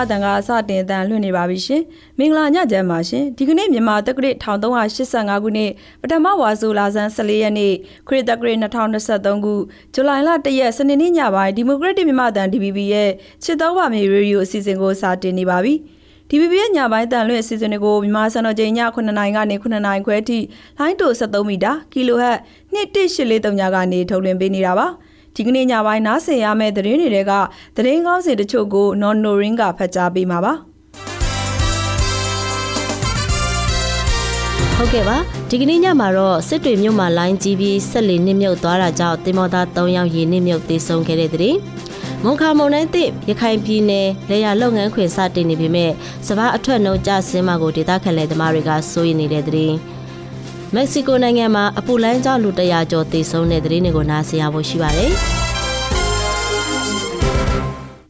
မြန်မာတန်ကစတင်တန်လွှင့်နေပါပြီရှင်။မင်္ဂလာညချမ်းပါရှင်။ဒီကနေ့မြန်မာတက္ကရာ1385ခုနှစ်ပထမဝါဆိုလာဇန်14ရက်နေ့ခရစ်တက္ကရာ2023ခုဇူလိုင်လ1ရက်စနေနေ့ညပိုင်းဒီမိုကရက်တစ်မြန်မာတန် DBB ရဲ့ချစ်တော်ပါမြေရေဒီယိုအစီအစဉ်ကိုစတင်နေပါပြီ။ DBB ရဲ့ညပိုင်းတန်လွှင့်အစီအစဉ်တွေကိုမြန်မာစံတော်ချိန်ည9:00နာရီကနေ9:00နာရီခွဲထိလိုင်းတို73မီတာကီလိုဟတ်2183ညကနေထုတ်လွှင့်ပေးနေတာပါ။ ဒီကနေ့ညပိုင်းနားဆင်ရမယ့်သတင်းတွေကသတင်းကောင်းစီတချို့ကိုနော်နိုရင်းကဖတ်ကြားပေးမှာပါဟုတ်ကဲ့ပါဒီကနေ့ညမှာတော့စစ်တွေမြို့မှာလိုင်းကြီးပြီးဆက်လီနစ်မြုပ်သွားတာကြောင့်တင်မောသား3ယောက်ရေနစ်မြုပ်သေဆုံးခဲ့တဲ့တဲ့မုံခါမုံတိုင်းတစ်ရခိုင်ပြည်နယ်လေယာလုပ်ငန်းခွင်စတင်နေပေမဲ့စပားအထွက်နှုံကြဆင်းမှာကိုဒေသခံလယ်သမားတွေကစိုးရိမ်နေတဲ့တဲ့ မက္ကဆီကိုနိုင်ငံမှာအပူလန်းကြောင့်လူတရာကျော်သေဆုံးတဲ့သတင်းတွေကိုနားဆင်ရဖို့ရှိပါတယ်။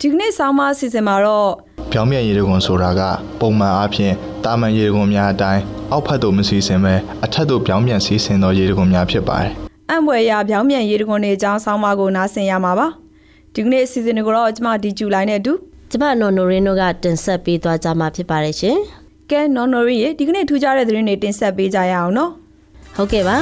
ဒီကနေ့ဆောင်းပါးအစီအစဉ်မှာတော့ပြောင်းပြန်ရေတကွန်ဆိုတာကပုံမှန်အားဖြင့်တာမန်ရေတကွန်များအတိုင်းအောက်ဖက်သို့မစီးဆင်းပဲအထက်သို့ပြောင်းပြန်စီးဆင်းသောရေတကွန်များဖြစ်ပါတယ်။အံ့ဖွယ်ရာပြောင်းပြန်ရေတကွန်တွေအကြောင်းဆောင်းပါးကိုနားဆင်ရမှာပါ။ဒီကနေ့အစီအစဉ်ကိုတော့ကျွန်မဒီဂျူလိုင်းနဲ့အတူကျွန်မနော်နိုရင်းတို့ကတင်ဆက်ပေးသွားကြမှာဖြစ်ပါတယ်ရှင်။ကဲနော်နိုရင်းရေဒီကနေ့ထူးခြားတဲ့သတင်းတွေတင်ဆက်ပေးကြရအောင်နော်။ ဟုတ်ကဲ့ပါ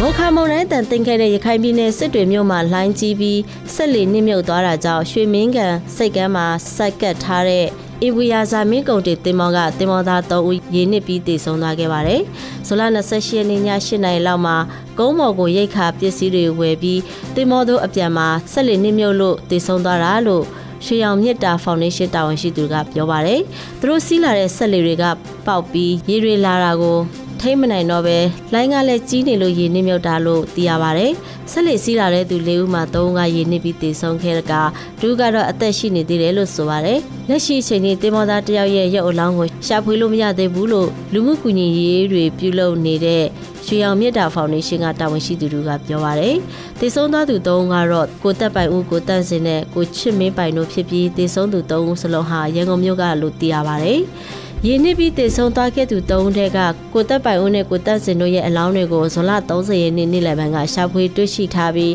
မောခမုံတိုင်းတန်တင်ခဲ့တဲ့ရခိုင်ပြည်နယ်စစ်တွေမြို့မှာလှိုင်းကြီးပြီးဆက်လီနစ်မြုပ်သွားတာကြောင့်ရွှေမင်းကန်စိတ်ကမ်းမှာစိုက်ကတ်ထားတဲ့ဧဝီယာဇာမင်းကုံတေတင်မောကတင်မောသား3ဦးရေနစ်ပြီးတည်ဆုံသွားခဲ့ပါတယ်။ဇူလိုင်28ရက်နေ့ည8နာရီလောက်မှာကုန်းမော်ကိုရိတ်ခါပစ္စည်းတွေဝယ်ပြီးတင်မောတို့အပြန်မှာဆက်လီနစ်မြုပ်လို့တည်ဆုံသွားတာလို့ ရွှေရောင်မြစ်တာဖောင်ဒေးရှင်းတာဝန်ရှိသူကပြောပါတယ်။သူတို့စီးလာတဲ့ဆက်လေတွေကပေါက်ပြီးရေတွေလာတာကိုထိမ့်မနိုင်တော့ပဲလိုင်းကလည်းကြီးနေလို့ရေနစ်မြုပ်တာလို့သိရပါတယ်။ဆက်လက်စီးလာတဲ့သူ၄ဦးမှာ၃ဦးကရေနစ်ပြီးတည်ဆုံးခဲ့ကဒူးကတော့အသက်ရှိနေသေးတယ်လို့ဆိုပါတယ်။လက်ရှိအချိန်นี้တင်မောသားတယောက်ရဲ့ရုပ်အလောင်းကိုရှာဖွေလို့မရသေးဘူးလို့လူမှုကူညီရေးတွေပြုလုပ်နေတဲ့ ရွှေအောင်မြတ်တာဖောင်ဒေးရှင်းကတာဝန်ရှိသူတို့ကပြောပါတယ်။တည်ဆုံးသွားသူ၃ဦးကတော့ကိုတက်ပိုင်ဦးကိုတန့်စင်နဲ့ကိုချစ်မင်းပိုင်တို့ဖြစ်ပြီးတည်ဆုံးသူ၃ဦးစလုံးဟာရန်ကုန်မြို့ကလို့သိရပါတယ်။ရင်းနှီးပြီးတည်ဆုံးသွားခဲ့သူ၃ဦးထဲကကိုသက်ပိုင်ဦးနဲ့ကိုသက်စင်တို့ရဲ့အလောင်းတွေကိုဇွန်လ30ရက်နေ့နေ့လယ်ပိုင်းကရှာဖွေတွေ့ရှိထားပြီး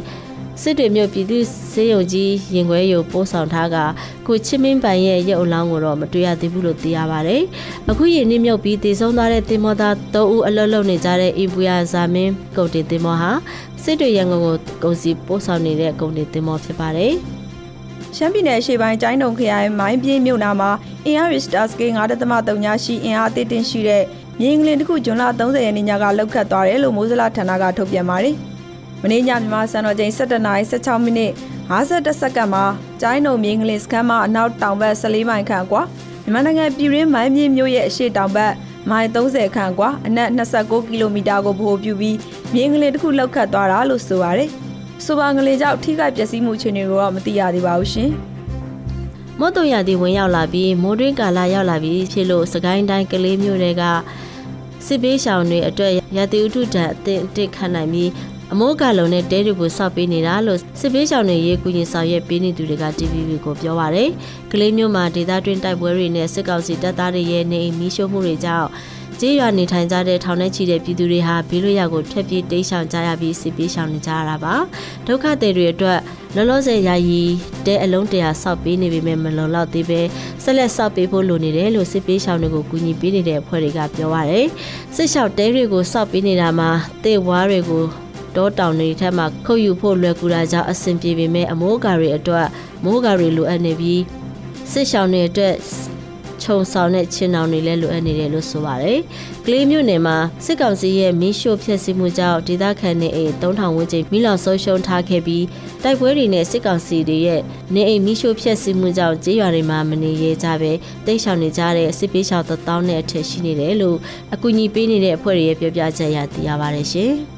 စစ်တွေမြို့ပြည်သူစေယုံကြီးရင်ခွဲရုံပို့ဆောင်ထားကကိုချစ်မင်းပိုင်ရဲ့ရုပ်အလောင်းကိုတော့မတွေ့ရသေးဘူးလို့သိရပါတယ်။အခုရင်းနှီးမြုပ်ပြီးတည်ဆုံးသွားတဲ့တင်မောသား၃ဦးအလွတ်လုံနေကြတဲ့အိဘူယာဇာမင်းကုန်တင်တင်မောဟာစစ်တွေရန်ကုန်ကိုကုန်စီပို့ဆောင်နေတဲ့ကုန်တင်တင်မောဖြစ်ပါတယ်။ရှမ်းပြည်နယ်ရှေ့ပိုင်းကျိုင်းတုံခရိုင်မိုင်းပြင်းမြို့နာမှာအင်အားရစ်တာစကေ9.3ညရှိအင်အားအသစ်တင်ရှိတဲ့မြေငလင်တစ်ခုဂျွန်လ30ရက်နေ့ညကလောက်ခတ်သွားတယ်လို့မိုးစလာဌာနကထုတ်ပြန်ပါတယ်။ မနေ့ညမြန်မာစံတော်ချိန်17:16မိနစ်52စက္ကန့်မှာကျိုင်းတုံမြေငလင်စခန်းမှာအနောက်တောင်ဘက်14မိုင်ခန့်ကွာမြန်မာနိုင်ငံပြည်ရင်းမိုင်းပြင်းမြို့ရဲ့အရှေ့တောင်ဘက်မိုင်30ခန့်ကွာအနက်29ကီလိုမီတာကိုဗဟိုပြုပြီးမြေငလင်တစ်ခုလောက်ခတ်သွားတာလို့ဆိုပါတယ်။ဆိုပါငလေကြောင့်ထိခိုက်ပျက်စီးမှုအခြေအနေကိုတော့မသိရသေးပါဘူးရှင်။မော်တော်ရသည်ဝင်ရောက်လာပြီးမိုးတွင်းကာလရောက်လာပြီးဖြစ်လို့စကိုင်းတိုင်းကလေးမျိုးတွေကစစ်ပေးရှောင်တွေအတွက်ရတိဥထုတံအသင့်အင့်ခံနိုင်ပြီး အမိုးကလုံးနဲ့တဲတွေကိုစောက်ပေးနေတာလို့စစ်ပေးရှောင်တွေရေးကူညီဆောင်ရွက်ပေးနေသူတွေက TVB ကိုပြောပါရယ်။ကလေးမျိုးမှာဒေသတွင်းတိုက်ပွဲတွေနဲ့စစ်ကောင်စီတပ်သားတွေရဲ့နေအိမ်မီးရှို့မှုတွေကြောင့်ကျေးရွာနေထိုင်ကြတဲ့ထောင်ထဲချီတဲ့ပြည်သူတွေဟာဘေးလွတ်ရာကိုထွက်ပြေးတိမ်းရှောင်ကြရပြီးစစ်ပြေးရှောင်နေကြရတာပါဒုက္ခသည်တွေအတွက်လောလောဆယ်ယာယီတဲ့အလုံးတရာစောက်ပေးနေပေမဲ့မလုံလောက်သေးပဲဆက်လက်စောက်ပေးဖို့လိုနေတယ်လို့စစ်ပေးရှောင်တွေကိုကူညီပေးနေတဲ့အဖွဲ့တွေကပြောပါရယ်စစ်ရှောက်တဲတွေကိုစောက်ပေးနေတာမှာတေဝါတွေကို တောတောင်တွေထက်မှခုတ်ယူဖို့လွယ်ကူတာကြောင့်အဆင်ပြေပေမဲ့အမိုးကာတွေအတွက်မိုးကာတွေလိုအပ်နေပြီးစစ်ရှောင်တွေအတွက်ခြုံဆောင်တဲ့ချင်းတောင်တွေလည်းလိုအပ်နေတယ်လို့ဆိုပါတယ်။ကလေးမြို့နယ်မှာစစ်ကောင်စီရဲ့မီးရှို့ဖျက်ဆီးမှုကြောင့်ဒေသခံနေအိမ်3000ဝန်းကျင်မိလောင်ဆုံးရှုံးထားခဲ့ပြီးတိုက်ပွဲတွေနဲ့စစ်ကောင်စီတွေရဲ့နေအိမ်မီးရှို့ဖျက်ဆီးမှုကြောင့်ကျေးရွာတွေမှာမနေရဲကြပဲတိတ်ဆောင်နေကြတဲ့စစ်ပေးရှောင်တစ်သောင်းနဲ့အထက်ရှိနေတယ်လို့အကူအညီပေးနေတဲ့အဖွဲ့တွေရဲ့ပြောပြချက်အရသိရပါတယ်ရှင်။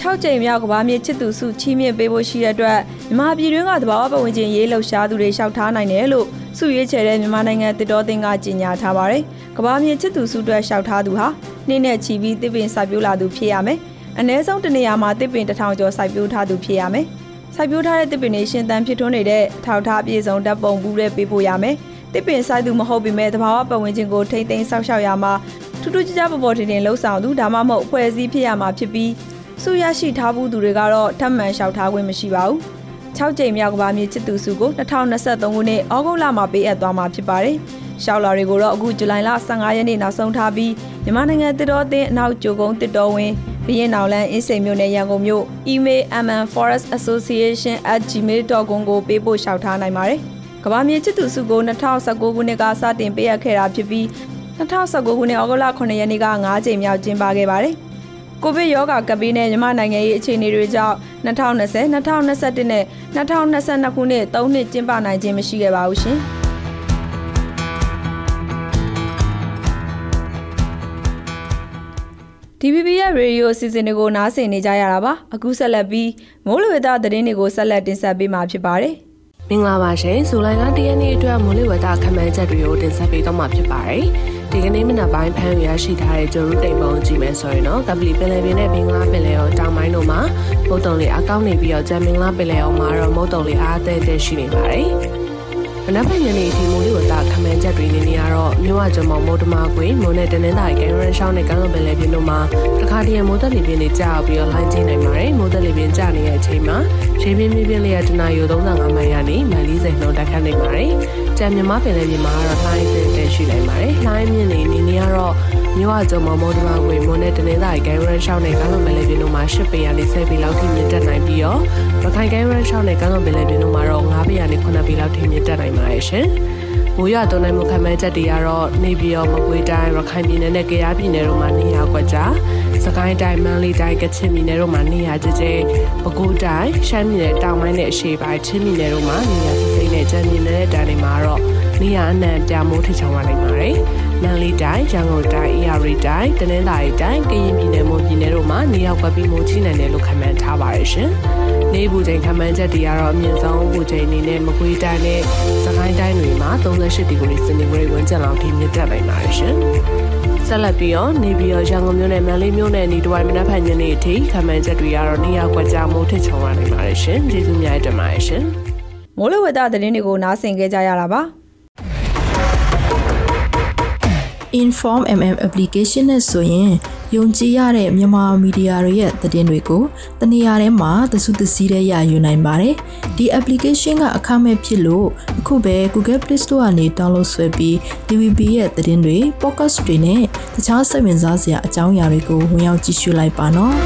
6ကြိမ်မြောက်ကဘာမြေချစ်သူစုချီးမြှင့်ပေးဖို့ရှိတဲ့အတွက်မြန်မာပြည်တွင်းကသဘာဝပတ်ဝန်းကျင်ရေးလှုပ်ရှားသူတွေလျှောက်ထားနိုင်တယ်လို့စုရွေးချယ်တဲ့မြန်မာနိုင်ငံတစ်တော်တင်ကကြေညာထားပါတယ်။ကဘာမြေချစ်သူစုအတွက်လျှောက်ထားသူဟာနေ့နဲ့ချီပြီးတစ်ပင်စိုက်ပျိုးလာသူဖြစ်ရမယ်။အ ਨੇ ဆုံးတနေရာမှာတစ်ပင်တစ်ထောင်ကျော်စိုက်ပျိုးထားသူဖြစ်ရမယ်။စိုက်ပျိုးထားတဲ့တစ်ပင်တွေရှင်သန်ဖြစ်ထွန်းနေတဲ့ထောက်ထားပြေဆုံးဓာတ်ပုံဘူးတွေပေးဖို့ရမယ်။တစ်ပင်စိုက်သူမဟုတ်ပေမဲ့သဘာဝပတ်ဝန်းကျင်ကိုထိမ့်သိမ်းဆောက်ရှောက်ရမှာထူးထူးခြားခြားပေါ်ပေါ်တင်တင်လှုပ်ဆောင်သူဒါမှမဟုတ်အဖွဲ့အစည်းဖြစ်ရမှာဖြစ်ပြီး စုရရှိထားဘူးသူတွေကတော့ထပ်မံလျှောက်ထားခွင့်မရှိပါဘူး။6ကြိမ်မြောက်ကဘာမြေချစ်သူစုကို2023ခုနှစ်ဩဂုတ်လမှာပေးအပ်သွားမှာဖြစ်ပါတယ်။ရှောက်လာတွေကိုတော့အခုဇူလိုင်လ15ရက်နေ့နောက်ဆုံးထားပြီးမြန်မာနိုင်ငံတစ်တော်အသင်းအနောက်ကျိုကုန်းတစ်တော်ဝင်ဘရင်နောင်လန်းအင်းစိန်မြို့နယ်ရန်ကုန်မြို့ email mnforestassociation@gmail.com ကိုပေးပို့လျှောက်ထားနိုင်ပါတယ်။ကဘာမြေချစ်သူစုကို2019ခုနှစ်ကစတင်ပေးအပ်ခဲ့တာဖြစ်ပြီး2019ခုနှစ်ဩဂုတ်လ9ရက်နေ့က9ကြိမ်မြောက်ကျင်းပခဲ့ပါတယ်။ ကိုဗစ်ရောဂါကပ်ပြီးနဲ့မြန်မာနိုင်ငံရဲ့အခြေအနေတွေကြောင့်2020 2021နဲ့2022ခုနှစ်3နှစ်ကျင်းပနိုင်ခြင်းမရှိခဲ့ပါဘူးရှင်။ DVB ရဲ့ရေဒီယိုအစီအစဉ်တွေကိုနားဆင်နေကြရတာပါအခုဆက်လက်ပြီးမိုးလေဝသသတင်းတွေကိုဆက်လက်တင်ဆက်ပေးမှာဖြစ်ပါတယ်မင်္ဂလာပါရှင်ဇူလိုင်လ၁ရက်နေ့အတွက်မိုးလေဝသခန့်မှန်းချက်တွေကိုတင်ဆက်ပေးတော့မှာဖြစ်ပါတယ် ဒီကနေ့မနက်ပိုင်းဖမ်းရရှိထားတဲ့ဂျိုရူတိမ်ပုံကြည့်မယ်ဆိုရင်တော့ကပလီပင်လယ်ပြင်နဲ့ဘင်္ဂလားပင်လယ်အော်တောင်ပိုင်းတို့မှာမုတ်တုံလေးအကောင်းနေပြီးတော့ဂျမ်မင်္ဂလားပင်လယ်အော်မှာတော့မုတ်တုံလေးအားသေးသေးရှိနေပါတယ်မနက်ဖြန်ညနေအထိမိုးလေဝသခန့်မှန်း ချက်တွေနေနေရတော့မြို့ဝကျုံမောင်မိုးတမကွေမိုးနဲ့တနင်္သာရီကဲရန်ရှောင်းနဲ့ကမ်းလွန်ပင်လယ်ပြင်တို့မှာတခါတည်းမိုးသက်လေပြင်းတွေကြာပြီးတော့လိုင်းကျင်းနိုင်ပါတယ်မိုးသက်လေပြင်းကြာနေတဲ့အချိန်မှာရေပြင်းပြင်းပြင်းလေးရတနာရီ35မိုင်ကနေမိုင်40နှုန်းတက်ခတ်နေပါတယ်ကြံမြမပင်လယ်ပြင်မှာကတော့လိုင်းတင်တက်ရှိနိုင်ပါတယ်လိုင်းမြင့်နေနေနေရတော့မြို့ဝကျုံမောင်မိုးတမကွေမိုးနဲ့တနင်္သာရီကဲရန်ရှောင်းနဲ့ကမ်းလွန်ပင်လယ်ပြင်တို့မှာ10ပေကနေ10ပေလောက်ထိမြင့်တက်နိုင်ပြီးတော့ရခိုင်ကဲရန်ရှောင်းနဲ့ကမ်းလွန်ပင်လယ်ပြင်တို့မှာတော့9ပေကနေ9ပေလောက်ထိမြင့်တက်နိုင်ပါတယ်ရှင် မိုးရွာသွန်းနိုင်မှုခံမှန်းချက်တွေကတော့နေပြည်တော်မကွေးတိုင်းရခိုင်ပြည်နယ်နဲ့ကယားပြည်နယ်တို့မှာနေရာကွက်ကြားစကိုင်းတိုင်းမန္တလေးတိုင်းကချင်ပြည်နယ်တို့မှာနေရာကျကျပဲခူးတိုင်းရှမ်းပြည်နယ်တောင်ပိုင်းနဲ့အရှေ့ပိုင်းချင်းပြည်နယ်တို့မှာနေရာစိစိနဲ့ကြံပြည်နယ်တဲ့တိုင်းတွေမှာတော့နေရာအနှံ့ပြမိုးထချောင်းရနိုင်ပါတယ်။ မန္တလေးတိုင်းရန်ကုန်တိုင်းအေရီတိုင်းတနင်္သာရီတိုင်းကရင်ပြည်နယ်မွန်ပြည်နယ်တို့မှာနေရာကွက်ပြီးမိုးကြီးနိုင်တယ်လို့ခန့်မှန်းထားပါတယ်ရှင်။နေဘူးချိန်ခန့်မှန်းချက်တွေကတော့အမြင့်ဆုံးဘူးချိန်အနေနဲ့မကွေးတိုင်းနဲ့စကိုင်းတိုင်းတွေမှာ38ဒီဂရီစင်တီဂရိတ်ဝန်းကျင်လောက်ထိမြင့်တက်နိုင်ပါတယ်ရှင်။ဆက်လက်ပြီးတော့နေပြည်တော်ရန်ကုန်မြို့နယ်မန္တလေးမြို့နယ်ဤတဝိုင်းမနက်ဖြန်ညနေအထိခန့်မှန်းချက်တွေကတော့နေရာကွက်ကြားမိုးထချုံရနိုင်ပါတယ်ရှင်ကျေးဇူးများတင်ပါတယ်ရှင်မိုးလေဝသသတင်းတွေကိုနားဆင်ကြကြရတာပါ Inform MM application နဲ့ဆိုရင်ယုံကြည်ရတဲ့မြန်မာမီဒီယာတွေရဲ့သတင်းတွေကိုတနေရာထဲမှာသစုသစည်းတဲ့ရယူနိုင်ပါတယ်။ဒီ application ကအခမဲ့ဖြစ်လို့အခုပဲ Google Play Store ကနေ download ဆွဲပြီး DVB ရဲ့သတင်းတွေ podcast တွေနဲ့တခြားစိတ်ဝင်စားစရာအကြောင်းအရာတွေကိုဝင်ရောက်ကြည့်ရှုလိုက်ပါနော်။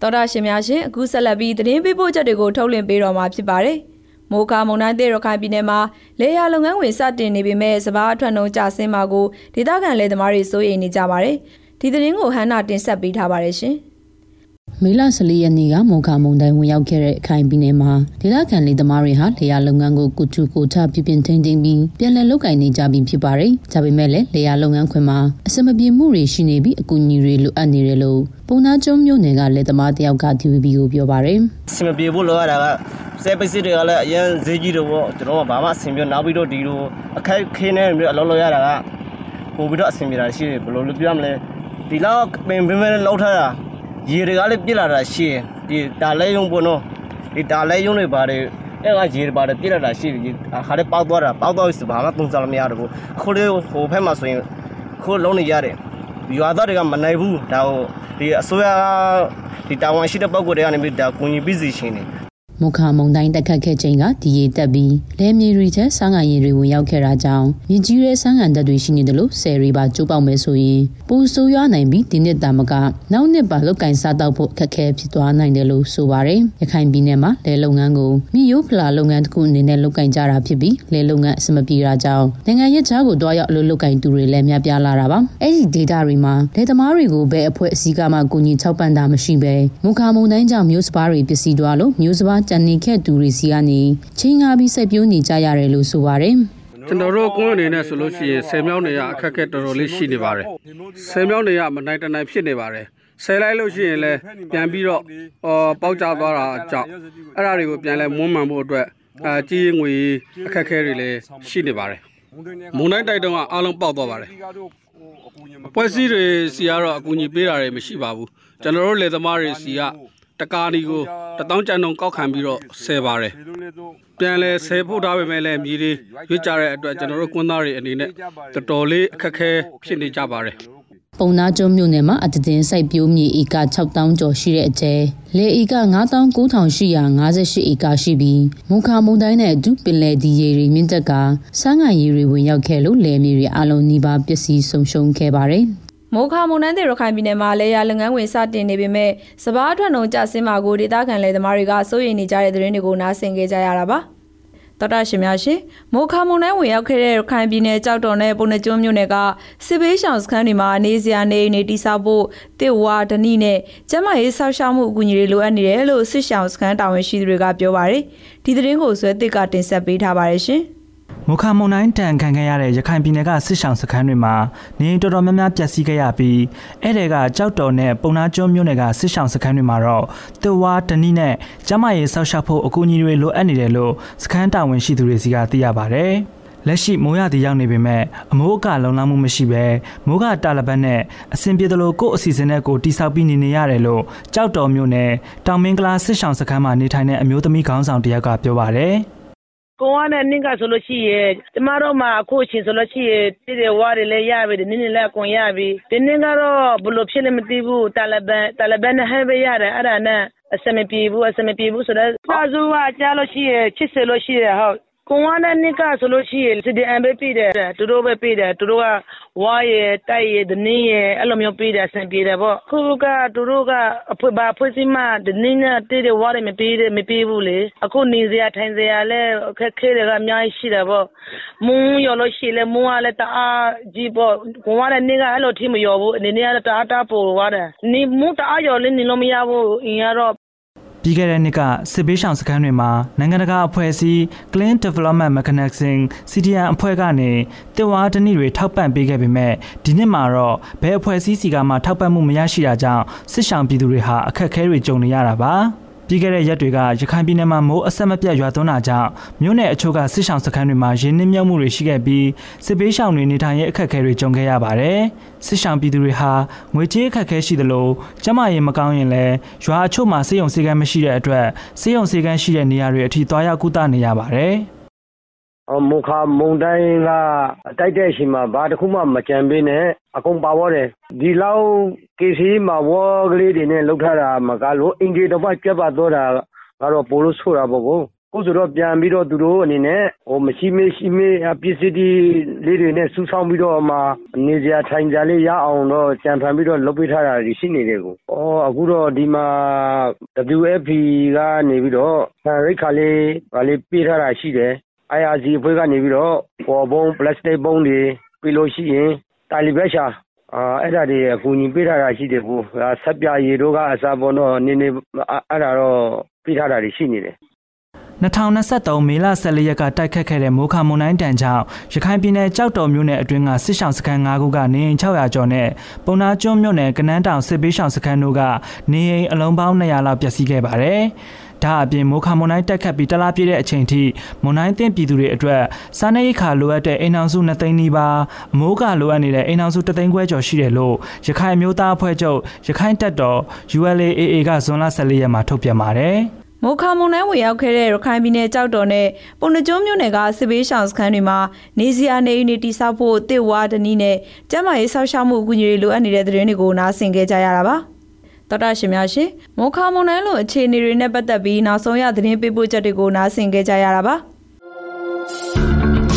တော်တာရှင်များရှင်အခုဆက်လက်ပြီးသတင်းပေးပို့ချက်တွေကိုထုတ်လွှင့်ပေးတော့မှာဖြစ်ပါတယ်။ မိုးကာမုန်တိုင်းတဲ့ရခိုင်ပြည်နယ်မှာလေယာလုပ်ငန်းဝင်စတင်နေပေမဲ့စဘာအထွက်နှုံကြဆင်းမှာကိုဒေသခံလယ်သမားတွေစိုးရိမ်နေကြပါတယ်။ဒီသတင်းကိုဟန်နာတင်ဆက်ပေးထားပါတယ်ရှင်။ မေလ14ရက်နေ့ကမော်ကာမုန်တိုင်းဝင်ရောက်ခဲ့တဲ့အခိုင်ပြည်နယ်မှာဒေသခံလေသမားတွေဟာလေယာလုပ်ငန်းကိုကုချူကိုချပြပြင်းထင်းထင်းပြီးပြန်လည်လုပ်ကင်နေကြပြီဖြစ်ပါတယ်။ဒါပေမဲ့လည်းလေယာလုပ်ငန်းခွင်မှာအစမပြေမှုတွေရှိနေပြီးအကူအညီတွေလိုအပ်နေတယ်လို့ပုံနာကျုံမြို့နယ်ကလေသမားတယောက်က TVB ကိုပြောပါတယ်အဆင်မပြေဘူးလို့ရတာကစက်ပစ္စည်းတွေကလည်းအရင်ဈေးကြီးတော့ပေါ့ကျွန်တော်ကဘာမှအဆင်ပြေနောက်ပြီးတော့ဒီလိုအခက်ခဲနေမျိုးအလုပ်လုပ်ရတာကပို့ပြီးတော့အဆင်ပြေတာရှိတယ်ဘယ်လိုလုပ်ပြရမလဲဒီလောက်ပင်ပင်ပင်လောက်ထားတာ ရေတွေကလည်းပြစ်လာတာရှိတယ်ဒီတာလဲယုံပေါ့နော်ဒီတာလဲယုံတွေပါတယ်အဲ့ကရေတွေပါတယ်ပြစ်လာတာရှိတယ်အခါလေးပေါက်သွားတာပေါက်သွားပြီဆိုဘာမှပုံစံမရတော့ဘူးအခုလေးဟိုဖက်မှာဆိုရင်ခုလုံးနေရတယ်ရွာသားတွေကမနိုင်ဘူးဒါဟိုဒီအစိုးရဒီတာဝန်ရှိတဲ့ပုံကိုယ်တွေကနေပြီးဒါကူညီပြီးစီရှင်နေ။ မုခါမုန်တိုင်းတက်ခတ်ခဲ့ချိန်ကဒီရေတက်ပြီးလဲမြေတွေချဲဆန်းငံရည်တွေဝင်ရောက်ခဲ့တာကြောင့်မြစ်ကြီးရဲဆန်းငံတက်တွေရှိနေတယ်လို့ဆယ်ရီပါကျိုးပေါက်မယ်ဆိုရင်ပူဆိုးရွားနိုင်ပြီးဒီနှစ်တာမကနောက်နှစ်ပါလောက်ကင်စားတော့ဖို့အခက်အခဲဖြစ်သွားနိုင်တယ်လို့ဆိုပါတယ်။ရခိုင်ပြည်နယ်မှာလဲလုပ်ငန်းကိုမိယိုဖလာလုပ်ငန်းတစ်ခုအနေနဲ့လုပ်ကင်ကြတာဖြစ်ပြီးလဲလုပ်ငန်းအဆင်မပြေတာကြောင့်နိုင်ငံရဲ့ခြားကိုတွားရောက်အလုပ်လုပ်ကင်သူတွေလည်းများပြားလာတာပါ။အဲ့ဒီဒေတာတွေမှာလဲသမားတွေကိုဘယ်အဖွဲ့အစည်းကမှကူညီထောက်ပံ့တာမရှိပဲမုခါမုန်တိုင်းကြောင့်မျိုးစပါးတွေပစ္စည်းသွားလို့မျိုးစပါးကြံနေခဲ့သူတွေစီကနေချင်းငါပြီးစိုက်ပျိုးနေကြရတယ်လို့ဆိုပါတယ်။ကျွန်တော်တို့ကွန်းအနေနဲ့ဆိုလို့ရှိရင်ဆယ်မြောင်းနေရအခက်အခဲတော်တော်လေးရှိနေပါတယ်ဆယ်မြောင်းနေရမနိုင်တနိုင်ဖြစ်နေပါတယ်ဆယ်လိုက်လို့ရှိရင်လည်းပြန်ပြီးတော့အော်ပေါက်ကျသွားတာအကြောင်းအဲ့ဒါတွေကိုပြန်လဲမွမ်းမံဖို့အတွက်အာကြီးရင်ငွေအခက်အခဲတွေလည်းရှိနေပါတယ်မုန်တိုင်းတိုက်တုံးကအားလုံးပေါက်သွားပါတယ်ပွဲစည်းတွေစီကတော့အကူအညီပေးတာတွေမရှိပါဘူးကျွန်တော်တို့လယ်သမားတွေစီက တကားဒီကိုတထောင်ကျန်တုံကောက်ခံပြီးတော့ဆယ်ပါတယ်ပြန်လဲဆယ်ဖို့ထားပေမဲ့လည်းမြေတွေရွေ့ကြတဲ့အတွက်ကျွန်တော်တို့ကွန်းသားတွေအနေနဲ့တော်တော်လေးအခက်အခဲဖြစ်နေကြပါတယ်ပုံနာကျွန်းမြို့နယ်မှာအတည်င်းစိုက်ပျိုးမြေဧက6000ကျော်ရှိတဲ့အကျဲလေဧက99,858ဧကရှိပြီးမုခါမုန်တိုင်းနဲ့အတူပင်လယ်ဒီရေတွေမြင့်တက်ကစမ်းငံရေတွေဝင်ရောက်ခဲ့လို့လယ်မြေတွေအလုံးနီးပါးပျက်စီးဆုံးရှုံးခဲ့ပါတယ်။ မိုးခါမုန်တိုင်းတွေရခိုင်ပြည်နယ်မှာလေယာလုပ်ငန်းဝင်စတင်နေပေမဲ့စပားထွက်နှုံကျဆင်းမှာကိုဒေသခံလယ်သမားတွေကစိုးရိမ်နေကြတဲ့သတင်းတွေကိုနားဆင်ကြကြရတာပါ။တော်တာရှင်များရှင်မိုခါမုန်တိုင်းဝင်ရောက်ခဲ့တဲ့ရခိုင်ပြည်နယ်ကြောက်တော်နဲ့ပုံနှကျွန်းမြို့နယ်ကစစ်ဘေးရှောင်စခန်းတွေမှာနေစရာနေနေတိစောက်ဖို့တစ်ဝါဒနီနဲ့ကျမရေးဆောက်ရှောက်မှုအကူအညီတွေလိုအပ်နေတယ်လို့စစ်ရှောင်စခန်းတာဝန်ရှိသူတွေကပြောပါတယ်ဒီသတင်းကိုဆွဲတစ်ကတင်ဆက်ပေးထားပါတယ်ရှင်။ မုခမုံတိုင်းတန်ခံခဲ့ရတဲ့ရခိုင်ပြည်နယ်ကစစ်ဆောင်စခန်းတွေမှာနေတော်တော်များများပျက်စီးခဲ့ရပြီးအဲ့တွေကကြောက်တော်နဲ့ပုံနာကျွန်းမြို့နယ်ကစစ်ဆောင်စခန်းတွေမှာတော့တဝါတနီးနဲ့ကျမရေးဆောက်ရှောက်ဖို့အကူအညီတွေလိုအပ်နေတယ်လို့စခန်းတာဝန်ရှိသူတွေစီကသိရပါတယ်။လက်ရှိမိုးရသည်ရောက်နေပေမဲ့အမိုးအကလုံလောက်မှုမရှိဘဲမိုးကတာလပတ်နဲ့အဆင်ပြေသလိုကို့အစီအစဉ်နဲ့ကိုတိဆောက်ပြီးနေနေရတယ်လို့ကြောက်တော်မြို့နယ်တောင်မင်းကလာစစ်ဆောင်စခန်းမှာနေထိုင်တဲ့အမျိုးသမီးခေါင်းဆောင်တယောက်ကပြောပါတယ်။ ကိုကနဲ့နင့်ကဆိုလို့ရှိရင်ကျမတို့မှာအခုအချိန်ဆိုလို့ရှိရင်တည်တယ်ဝါတွေလည်းရပြီနင်းနေလည်းအကုန်ရပြီဒီနေ့ကတော့ဘလို့ဖြစ်လဲမသိဘူးတာလဘန်တာလဘန်နဲ့ဟဲပဲရတယ်အဲ့ဒါနဲ့အစမပြေဘူးအစမပြေဘူးဆိုတော့စာစုကကြားလို့ရှိရင်ချစ်စလို့ရှိရဟုတ် ကိုဝါနဲ့နိကဆိုလို့ရှိရင်စီဒီအမ်ပဲပြည်တယ်သူတို့ပဲပြည်တယ်သူတို့ကဝါရတိုက်ရဒနင်းရအဲ့လိုမျိုးပြည်တယ်ဆင်ပြည်တယ်ပေါ့ခုကသူတို့ကအဖွဘာဖွစီမဒနင်းနဲ့တည်တယ်ဝါရမပြည်တယ်မပြည်ဘူးလေအခုနေစရာထိုင်စရာလဲခက်ခဲတွေကအများကြီးရှိတယ်ပေါ့မုံရလို့ရှိလဲမုံကလည်းတအားကြီးပေါ့ကိုဝါနဲ့နိကအဲ့လိုထိမရောဘူးအနေနဲ့ကတအားတာပို့သွားတယ်နေမုံတအားရောလည်းနေလို့မရဘူးအင်းရတော့ ပြီးခဲ့တဲ့နှစ်ကစစ်ဘေးရှောင်စခန်းတွေမှာနိုင်ငံတကာအဖွဲ့အစည်း Clean Development Mechanism CDN အဖွဲ့ကနေတေဝါတနည်းတွေထောက်ပံ့ပေးခဲ့ပေမဲ့ဒီနှစ်မှာတော့ဘယ်အဖွဲ့အစည်းစီကမှထောက်ပံ့မှုမရရှိတာကြောင့်စစ်ရှောင်ပြည်သူတွေဟာအခက်အခဲတွေကြုံနေရတာပါ ပြီးခဲ့တဲ့ရက်တွေကရခိုင်ပြည်နယ်မှာမိုးအဆက်မပြတ်ရွာသွန်းတာကြောင့်မြို့နယ်အချို့ကစစ်ရှောင်စခန်းတွေမှာရင်းနှီးမြှုပ်မှုတွေရှိခဲ့ပြီးစစ်ပေးရှောင်တွေနေထိုင်ရေးအခက်အခဲတွေကြုံခဲ့ရပါတယ်။စစ်ရှောင်ပြည်သူတွေဟာငွေကြေးအခက်အခဲရှိသလိုကျန်းမာရေးမကောင်းရင်လည်းရွာအချို့မှာဆေးရုံဆေးကမ်းမရှိတဲ့အတွက်ဆေးရုံဆေးကမ်းရှိတဲ့နေရာတွေအထိသွားရောက်ကုသနေရပါတယ်။ မုခမုံတိုင်းကတိုက်တဲ့အချိန်မှာဘာတစ်ခုမှမကြံပေးနဲ့အကုန်ပါဝတယ်ဒီလောက်ကေစီမှာဝေါ်ကလေးတွေနဲ့လှုပ်ထတာမကလို့အင်ဂျီတော့ပြတ်ပါတော့တာကတော့ပိုလို့ဆိုတာပေါ့ကိုခုဆိုတော့ပြန်ပြီးတော့သူတို့အနေနဲ့ဟိုမရှိမရှိမပစ္စည်းလေးတွေနဲ့စူးဆောင်းပြီးတော့မှနေစရာထိုင်ကြလေးရအောင်တော့ကြံဖန်ပြီးတော့လုပ်ပေးထားတာရှိနေတယ်ကို။အော်အခုတော့ဒီမှာ WFP ကနေပြီးတော့ဆန်ရိတ်ခါလေးဗာလေးပေးထားတာရှိတယ် IRC အဖွဲ့ကနေပြီးတော့ပေါ်ဘုံပလတ်စတစ်ဘုံတွေပြီးလို့ရှိရင်တာလီဘက်ရှာအာအဲ့ဒါတွေအကူအညီပေးထားတာရှိတယ်ကိုဆက်ပြရေတို့ကအစားပေါ်တော့နင်းနေအဲ့ဒါတော့ပေးထားတာတွေရှိနေတယ်2023မေလ14ရက်ကတိုက်ခတ်ခဲ့တဲ့မိုးခါမုန်တိုင်းတန်ကြောင့်ရခိုင်ပြည်နယ်ကြောက်တော်မြို့နယ်အတွင်းကစစ်ဆောင်စခန်း၅ခုကနေအိမ်600ကျော်နဲ့ပုံနာကျွန်းမြို့နယ်ကနန်းတောင်စစ်ပေးဆောင်စခန်းတို့ကနေအိမ်အလုံးပေါင်း200လောက်ပျက်စီးခဲ့ပါတယ်။ ဒါအပြင်မိုးခါမွန်တိုင်းတက်ခတ်ပြီးတလားပြည့်တဲ့အချိန်ထိမွန်တိုင်းတင်ပြည်သူတွေအတွက်စားနပ်ရိက္ခာလိုအပ်တဲ့အိမ်အောင်စု2သိန်းနီးပါးအမိုးကလိုအပ်နေတဲ့အိမ်အောင်စု3သိန်းခွဲကျော်ရှိတယ်လို့ရခိုင်မျိုးသားအဖွဲ့ချုပ်ရခိုင်တပ်တော် ULAAA ကဇွန်လ14ရက်မှာထုတ်ပြန်ပါတယ်။မိုခါမုန်တိုင်းဝင်ရောက်ခဲ့တဲ့ရခိုင်ပြည်နယ်ကြောက်တော်နဲ့ပုံနှကျုံးမြို့နယ်ကစစ်ဘေးရှောင်စခန်းတွေမှာနေစရာနေနေတိဆောက်ဖို့တစ်ဝါဒနီနဲ့ကျန်းမာရေးဆောက်ရှောက်မှုအကူအညီတွေလိုအပ်နေတဲ့သတင်းတွေကိုနားဆင်ခဲ့ကြရတာပါ တော်တာရှင်များရှင်မိုခါမုန်တိုင်းလိုအခြေအနေတွေနဲ့ပတ်သက်ပြီးနောက်ဆုံးရသတင်းပေးပို့ချက်တွေကိုနားဆင်ခဲ့ကြရတာပါ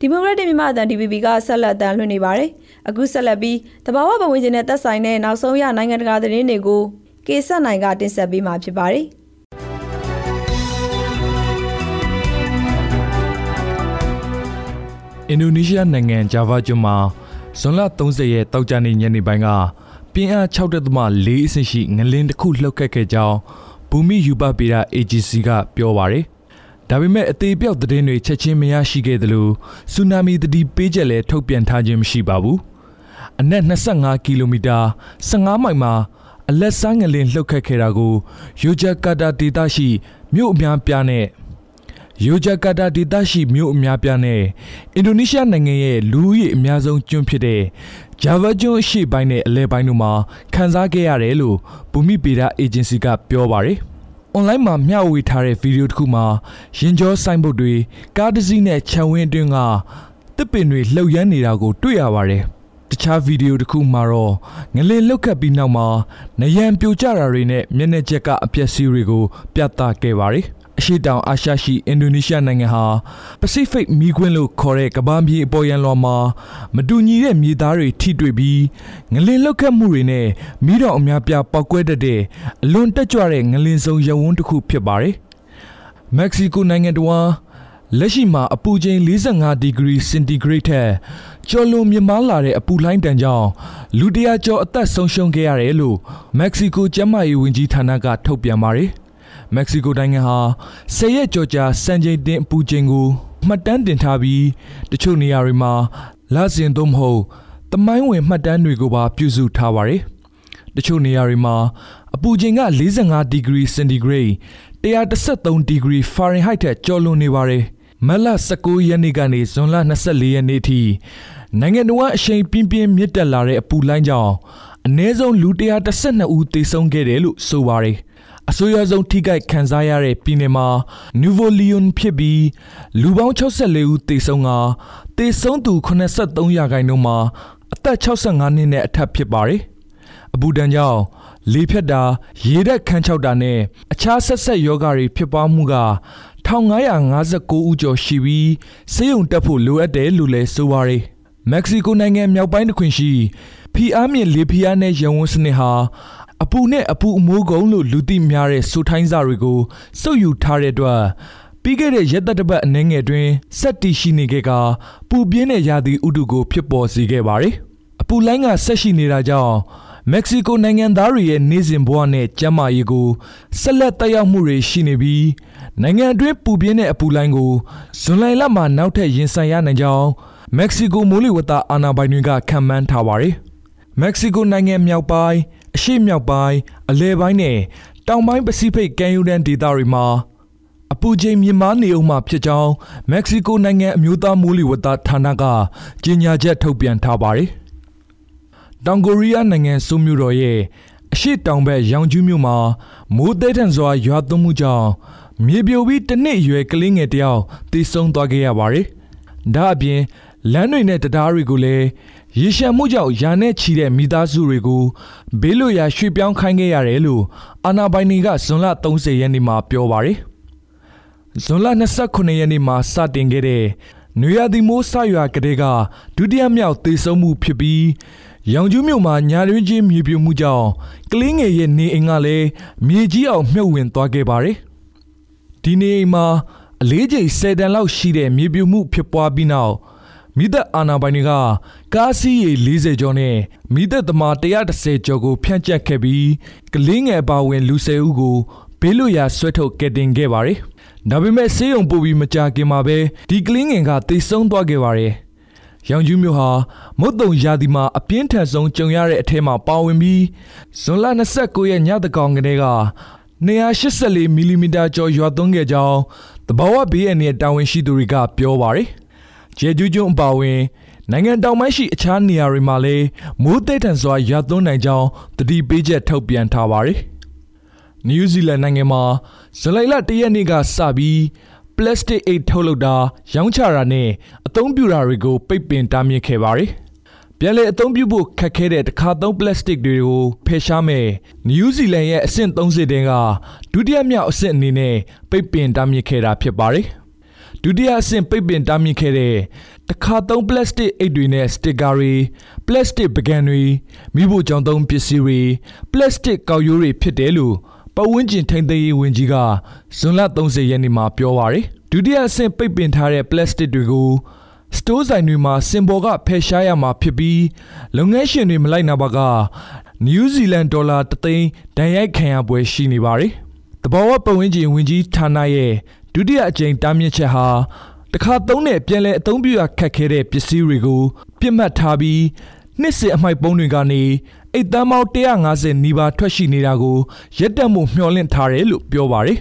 ဒီမိုကရက်တစ်မြန်မာအသံ DVB ကဆက်လက်တမ်းလွှင့်နေပါတယ်။အခုဆက်လက်ပြီးတဘာဝပတ်ဝန်းကျင်နဲ့သက်ဆိုင်တဲ့နောက်ဆုံးရနိုင်ငံတကာသတင်းတွေကိုကေဆက်နိုင်ကတင်ဆက်ပေးမှာဖြစ်ပါတယ်။အင်ဒိုနီးရှားနိုင်ငံဂျာဗာကျွန်းမှာဇွန်လ30ရက်တောက်ကြနေညနေပိုင်းကပြင်းအား6.4အဆင့်ရှိငလင်းတစ်ခုလှုပ်ခတ်ခဲ့ကြောင်းဘူမိယူပပေရာ AGC ကပြောပါရယ် ဒါပေမဲ့အသေးပြောက်သတင်းတွေချက်ချင်းမရရှိခဲ့သလိုဆူနာမီသတိပေးချက်လည်းထုတ်ပြန်ထားခြင်းမရှိပါဘူး။အနက်25ကီလိုမီတာ15မိုင်မှာအလက်စားငလင်လှုပ်ခတ်ခဲ့တာကိုယိုဂျာကာတာဒေသရှိမြို့အများပြားနဲ့ယိုဂျာကာတာဒေသရှိမြို့အများပြားနဲ့အင်ဒိုနီးရှားနိုင်ငံရဲ့လူဦးရေအများဆုံးကျွန်းဖြစ်တဲ့ဂျာဗာကျွန်းအရှေ့ပိုင်းနဲ့အလဲပိုင်းတို့မှာခန်းစားခဲ့ရတယ်လို့ဘူမိပေဒအေဂျင်စီကပြောပါတယ်။ online မှာမျှဝေထားတဲ့ဗီဒီယိုတစ်ခုမှာရင်ကျောဆိုင်ဘုတ်တွေကားတစ်စီးနဲ့ခြံဝင်းအတွင်းကတစ်ပင်တွေလှုပ်ရမ်းနေတာကိုတွေ့ရပါတယ်။တခြားဗီဒီယိုတစ်ခုမှာတော့ငလင်လှုပ်ခတ်ပြီးနောက်မှာနယံပြိုကျတာတွေနဲ့မျက်နှာချက်ကအပျက်စီးတွေကိုပြသခဲ့ပါတယ်။ အရှိတောင်အာရှရှိအင်ဒိုနီးရှားနိုင်ငံဟာပစိဖိတ်မီးခွင်းလို့ခေါ်တဲ့ကမ္ဘာမြေအပေါ်ယံလွှာမှာမတူညီတဲ့မြေသားတွေထိတွေ့ပြီးငလင်လောက်ခတ်မှုတွေနဲ့မီးတောင်အများပြားပောက်ကွဲတတ်တဲ့အလွန်တက်ကြွတဲ့ငလင်စုံရဝန်းတစ်ခုဖြစ်ပါတယ်။မက္ကဆီကိုနိုင်ငံတော်လက်ရှိမှာအပူချိန်45ဒီဂရီစင်တီဂရိတ်ထက်ကျော်လွန်မြင့်မားလာတဲ့အပူလှိုင်းတန်ကြောင့်လူတရာကျော်အသက်ဆုံးရှုံးခဲ့ရတယ်လို့မက္ကဆီကိုကျန်းမာရေးဝန်ကြီးဌာနကထုတ်ပြန်ပါတယ်။ မက္ကဆီကိုနိုင်ငံဟာဆယ်ရက်ကြော်ကြာစံချိန်တင်အပူချိန်ကိုမှတ်တမ်းတင်ထားပြီးတချို့နေရာတွေမှာလစဉ်သို့မဟုတ်တမိုင်းဝင်မှတ်တမ်းတွေကိုပါပြုစုထားပါတယ်။တချို့နေရာတွေမှာအပူချိန်က45ဒီဂရီစင်တီဂရိတ်113ဒီဂရီဖာရင်ဟိုက်ထက်ကျော်လွန်နေပါတယ်။မလ19ရက်နေ့ကနေဇွန်လ24ရက်နေ့ထိနိုင်ငံတော်အရှိန်ပြင်းပြင်းမြင့်တက်လာတဲ့အပူလိုင်းကြောင့်အနည်းဆုံးလူ112ဦးသေဆုံးခဲ့တယ်လို့ဆိုပါတယ်။ အဆိုးရွားဆုံးထိခိုက်ခံစားရတဲ့ပြည်နယ်မှာ Nuevo Leon ဖြစ်ပြီးလူပေါင်း64ဦးသေဆုံးကသေဆုံးသူ83ရာခိုင်နှုန်းမှာအသက်65နှစ်နဲ့အထက်ဖြစ်ပါတယ်။အဘူဒန်ကြောင့်လေဖြတ်တာရေဓာတ်ခန်းချောက်တာနဲ့အခြားဆက်ဆက်ယောဂါတွေဖြစ်ပွားမှုက1559ဦးကျော်ရှိပြီးဆေးရုံတက်ဖို့လိုအပ်တယ်လို့လည်းဆိုပါတယ်။မက္ကဆီကိုနိုင်ငံမြောက်ပိုင်းတစ်ခွင်ရှိဖီအားမြင့်လေဖီအားနဲ့ရန်ဝန်းစနစ်ဟာ အပူနဲ့အပူအမိုးကုံလို့လူသိများတဲ့ဆိုထိုင်းစာတွေကိုစုပ်ယူထားတဲ့အတွက်ပြီးခဲ့တဲ့ရက်သက်တပတ်အနှဲငယ်တွင်စက်တီရှိနေခဲ့ကပူပြင်းတဲ့ရာသီဥတုကိုဖြစ်ပေါ်စေခဲ့ပါတယ်။အပူလိုင်းကဆက်ရှိနေတာကြောင့်မက္ကဆီကိုနိုင်ငံသားတွေရဲ့နေစဉ်ဘဝနဲ့ကျန်းမာရေးကိုဆက်လက်တက်ရောက်မှုတွေရှိနေပြီးနိုင်ငံအတွင်းပူပြင်းတဲ့အပူလိုင်းကိုဇွန်လလမှာနောက်ထပ်ရင်ဆိုင်ရနိုင်ကြောင်းမက္ကဆီကိုမိုးလေဝသအာဏာပိုင်တွေကခန့်မှန်းထားပါတယ်။မက္ကဆီကိုနိုင်ငံမြောက်ပိုင်း အရှေ့မြောက်ပိုင်းအလဲပိုင်းနဲ့တောင်ပိုင်းပစိဖိတ်ကမ်းရိုးတန်းဒေသတွေမှာအပူချိန်မြင့်မားနေအောင်မှဖြစ်ကြောင်းမက္ကဆီကိုနိုင်ငံအမျိုးသားမိုးလေဝသဌာနကကြေညာချက်ထုတ်ပြန်ထားပါတယ်။တောင်ကိုရီးယားနိုင်ငံဆိုမြို့တော်ရဲ့အရှိတောင်ဘက်ရောင်ကျူးမြို့မှာမိုးသည်ထန်စွာရွာသွန်းမှုကြောင့်မြေပြိုပြီးတစ်နှစ်အရွယ်ကလေးငယ်တယောက်သေဆုံးသွားခဲ့ရပါတယ်။ဒါအပြင်လမ်းတွေနဲ့တရားတွေကိုလည်း ရေရှမ်းမှုကြောင့်ယာနဲ့ချီတဲ့မိသားစုတွေကိုဘေးလွတ်ရာရွှေ့ပြောင်းခိုင်းခဲ့ရတယ်လို့အာနာပိုင်တွေကဇွန်လ30ရက်နေ့မှာပြောပါတယ်။ဇွန်လ29ရက်နေ့မှာစတင်ခဲ့တဲ့နွေရာသီမိုးဆရွာကလေးကဒုတိယမြောက်သေဆုံးမှုဖြစ်ပြီးရောင်ကျူးမြို့မှာညာတွင်ချင်းမြေပြိုမှုကြောင့်ကလင်းငယ်ရဲ့နေအိမ်ကလည်းမြေကြီးအောင်မြုပ်ဝင်သွားခဲ့ပါတယ်။ဒီနေအိမ်မှာအလေးချိန်10တန်လောက်ရှိတဲ့မြေပြိုမှုဖြစ်ပွားပြီးနောက် မိသက်အာနာပိုင်တွေကကားစီးရေ40ကျော်နဲ့မိသက်သမား130ကျော်ကိုဖြန့်ကျက်ခဲ့ပြီးကလင်းငယ်ပါဝင်လူ10ဦးကိုဘေးလွတ်ရာဆွဲထုတ်ကယ်တင်ခဲ့ပါတယ်။ဒါပေမဲ့ဆေးရုံပို့ပြီးမကြာခင်မှာပဲဒီကလင်းငယ်ကတိတ်ဆုံးသွားခဲ့ပါတယ်။ရောင်ကျူးမျိုးဟာမုတ်တုံရာသီမှာအပြင်းထန်ဆုံးကြုံရတဲ့အထက်မှာပါဝင်ပြီးဇွန်လ29ရက်ညတကောင်ကလေးက284မီလီမီတာကျော်ရွာသွန်းခဲ့ကြောင်းတဘာဝဘေးအန္တရာယ်တာဝန်ရှိသူတွေကပြောပါတယ်။ ဂျေဂျူးကျွန်းအပါအဝင် နိုင်ငံတောင်ပိုင်းရှိအခြားနေရာတွေမှာလည်းမိုးသည်ထန်စွာရွာသွန်းနိုင်ကြောင်းတတိပေးချက်ထုတ်ပြန်ထားပါတယ်။နယူးဇီလန်နိုင်ငံမှာဇူလိုင်လ၁ရက်နေ့ကစပြီးပလတ်စတစ်အိတ်ထုတ်လုပ်တာရောင်းချတာနဲ့အသုံးပြုတာတွေကိုပိတ်ပင်တားမြစ်ခဲ့ပါတယ်။ပြန်လည်အသုံးပြုဖို့ခက်ခဲတဲ့တစ်ခါသုံးပလတ်စတစ်တွေကိုဖယ်ရှားမယ်နယူးဇီလန်ရဲ့အဆင့်30တင်ကဒုတိယမြောက်အဆင့်အနေနဲ့ပိတ်ပင်တားမြစ်ခဲ့တာဖြစ်ပါတယ်။ ဒုတိယအဆင့်ပိတ်ပင်တားမြစ်ခဲ့တဲ့တခါသုံးပလတ်စတစ်အိတ်တွေနဲ့စတစ်ကာတွေပလတ်စတစ်ပကံတွေမိဖို့ကြောင့်သုံးပစ္စည်းတွေပလတ်စတစ်ကောက်ရိုးတွေဖြစ်တယ်လို့ပတ်ဝန်းကျင်ထိန်းသိမ်းရေးဝန်ကြီးကဇွန်လ30ရက်နေ့မှာပြောပါရယ်ဒုတိယအဆင့်ပိတ်ပင်ထားတဲ့ပလတ်စတစ်တွေကိုစတိုးဆိုင်တွေမှာစင်ပေါ်ကဖယ်ရှားရမှာဖြစ်ပြီးလုပ်ငန်းရှင်တွေမလိုက်နာပါကနယူးဇီလန်ဒေါ်လာ3သိန်းဒဏ်ရိုက်ခံရပွဲရှိနေပါတယ်။တဘာဝပတ်ဝန်းကျင်ဝန်ကြီးဌာနရဲ့ ဒုတိယအကြိမ်တားမြစ်ချက်ဟာတခါသုံးတဲ့ပြန်လည်အသုံးပြုရခက်ခဲတဲ့ပစ္စည်းတွေကိုပြစ်မှတ်ထားပြီးနှစ်စဉ်အမိုက်ပုံးတွေကနေအိတ်တမ်းပေါင်း150နီးပါးထွက်ရှိနေတာကိုရက်တက်မှုမျှော်လင့်ထားတယ်လို့ပြောပါတယ်